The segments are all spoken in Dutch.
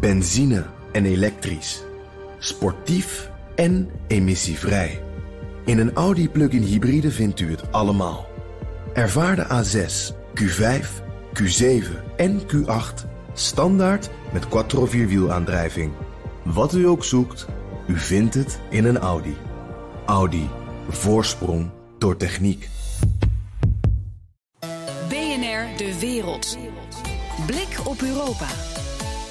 Benzine en elektrisch. Sportief en emissievrij. In een Audi plug-in hybride vindt u het allemaal. Ervaar de A6, Q5, Q7 en Q8 standaard met quattro vierwielaandrijving. Wat u ook zoekt, u vindt het in een Audi. Audi. Voorsprong door techniek. BNR De Wereld. Blik op Europa.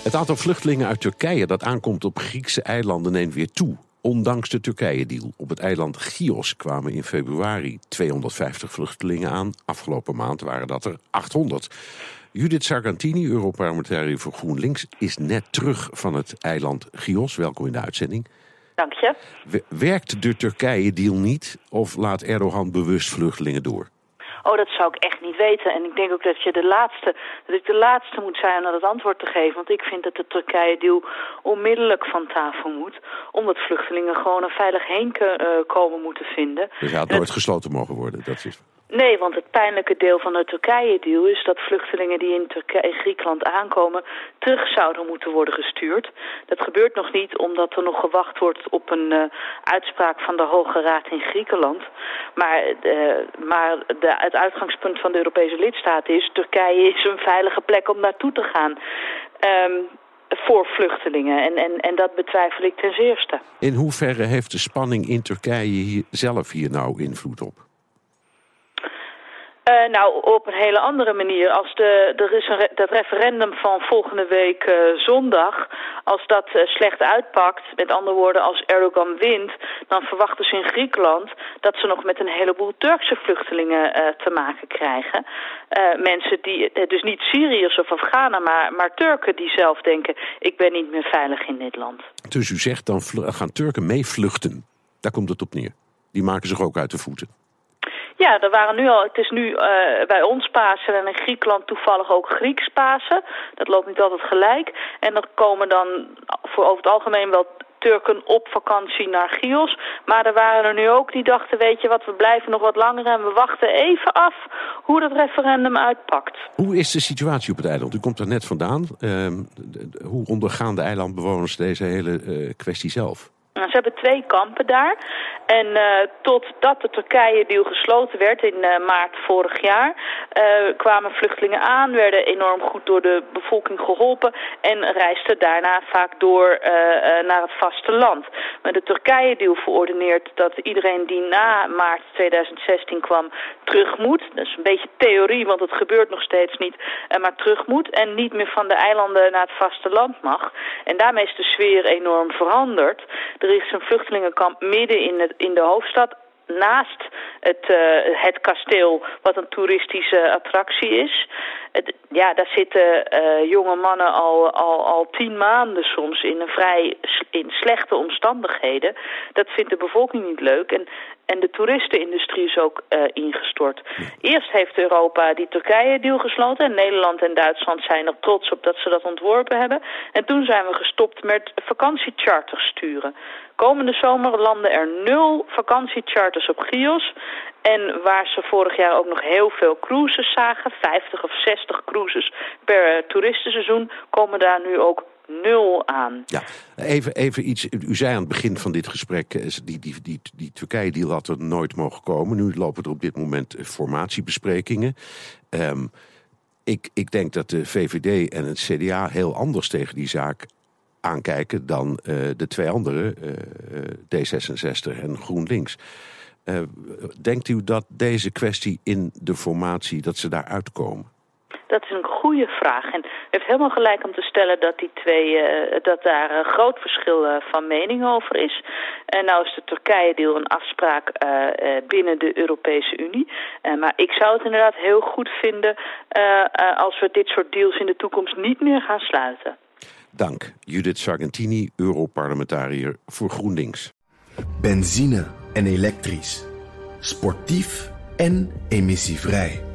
Het aantal vluchtelingen uit Turkije dat aankomt op Griekse eilanden neemt weer toe. Ondanks de Turkije-deal. Op het eiland Chios kwamen in februari 250 vluchtelingen aan. Afgelopen maand waren dat er 800. Judith Sargentini, Europarlementariër voor GroenLinks, is net terug van het eiland Chios. Welkom in de uitzending. Dank je. Werkt de Turkije-deal niet of laat Erdogan bewust vluchtelingen door? Oh, dat zou ik echt niet weten. En ik denk ook dat je de laatste, dat ik de laatste moet zijn om dat antwoord te geven. Want ik vind dat de Turkije-deal onmiddellijk van tafel moet. Omdat vluchtelingen gewoon er veilig heen uh, komen moeten vinden. Dus hij had nooit gesloten mogen worden, dat is... Nee, want het pijnlijke deel van de Turkije-deal is dat vluchtelingen die in, Turkije, Griekenland aankomen terug zouden moeten worden gestuurd. Dat gebeurt nog niet omdat er nog gewacht wordt op een uh, uitspraak van de Hoge Raad in Griekenland. Maar, uh, maar de, het uitgangspunt van de Europese lidstaten is Turkije is een veilige plek om naartoe te gaan. Um, voor vluchtelingen. En, en, en dat betwijfel ik ten zeerste. In hoeverre heeft de spanning in Turkije hier, zelf hier nou invloed op? Uh, nou, op een hele andere manier. Als de, er is een, dat referendum van volgende week uh, zondag, als dat uh, slecht uitpakt, met andere woorden, als Erdogan wint, dan verwachten ze in Griekenland dat ze nog met een heleboel Turkse vluchtelingen te maken krijgen. mensen die, dus niet Syriërs of Afghanen, maar, maar Turken die zelf denken, ik ben niet meer veilig in dit land. Dus u zegt, dan gaan Turken meevluchten. Daar komt het op neer. Die maken zich ook uit de voeten. Ja, er waren nu al, het is nu uh, bij ons Pasen en in Griekenland toevallig ook Grieks Pasen. Dat loopt niet altijd gelijk. En er komen dan voor over het algemeen wel Turken op vakantie naar Chios. Maar er waren er nu ook die dachten, weet je wat, we blijven nog wat langer en we wachten even af hoe dat referendum uitpakt. Hoe is de situatie op het eiland? U komt er net vandaan. Uh, hoe ondergaan de eilandbewoners deze hele uh, kwestie zelf? Nou, ze hebben twee kampen daar. En uh, totdat de Turkije-deal gesloten werd in uh, maart vorig jaar... Uh, kwamen vluchtelingen aan, werden enorm goed door de bevolking geholpen... en reisden daarna vaak door naar het vasteland. Maar de Turkije-deal verordeneert dat iedereen die na maart 2016 kwam terug moet. Dat is een beetje theorie, want het gebeurt nog steeds niet. maar terug moet en niet meer van de eilanden naar het vasteland mag. En daarmee is de sfeer enorm veranderd... Er is een vluchtelingenkamp midden in, het, in de hoofdstad naast het, uh, het kasteel, wat een toeristische attractie is. Ja, daar zitten uh, jonge mannen al, al, al tien maanden soms in een vrij in slechte omstandigheden. Dat vindt de bevolking niet leuk. En, en de toeristenindustrie is ook uh, ingestort. Eerst heeft Europa die Turkije-deal gesloten. En Nederland en Duitsland zijn er trots op dat ze dat ontworpen hebben. En toen zijn we gestopt met vakantiecharters sturen. Komende zomer landen er nul vakantiecharters op Chios. En waar ze vorig jaar ook nog heel veel cruises zagen, 50 of 60 cruises per toeristenseizoen, komen daar nu ook nul aan. Ja, even, even iets. U zei aan het begin van dit gesprek, eh, die, die, die, die Turkije-deal had er nooit mogen komen. Nu lopen er op dit moment formatiebesprekingen. Um, ik, ik denk dat de VVD en het CDA heel anders tegen die zaak aankijken dan uh, de twee andere, uh, D66 en GroenLinks. Denkt u dat deze kwestie in de formatie, dat ze daar uitkomen? Dat is een goede vraag. En u heeft helemaal gelijk om te stellen dat die twee, uh, dat daar een groot verschil uh, van mening over is. En nou is de Turkije-deal een afspraak uh, binnen de Europese Unie. maar ik zou het inderdaad heel goed vinden als we dit soort deals in de toekomst niet meer gaan sluiten. Dank. Judith Sargentini, Europarlementariër voor GroenLinks. Benzine en elektrisch. Sportief en emissievrij.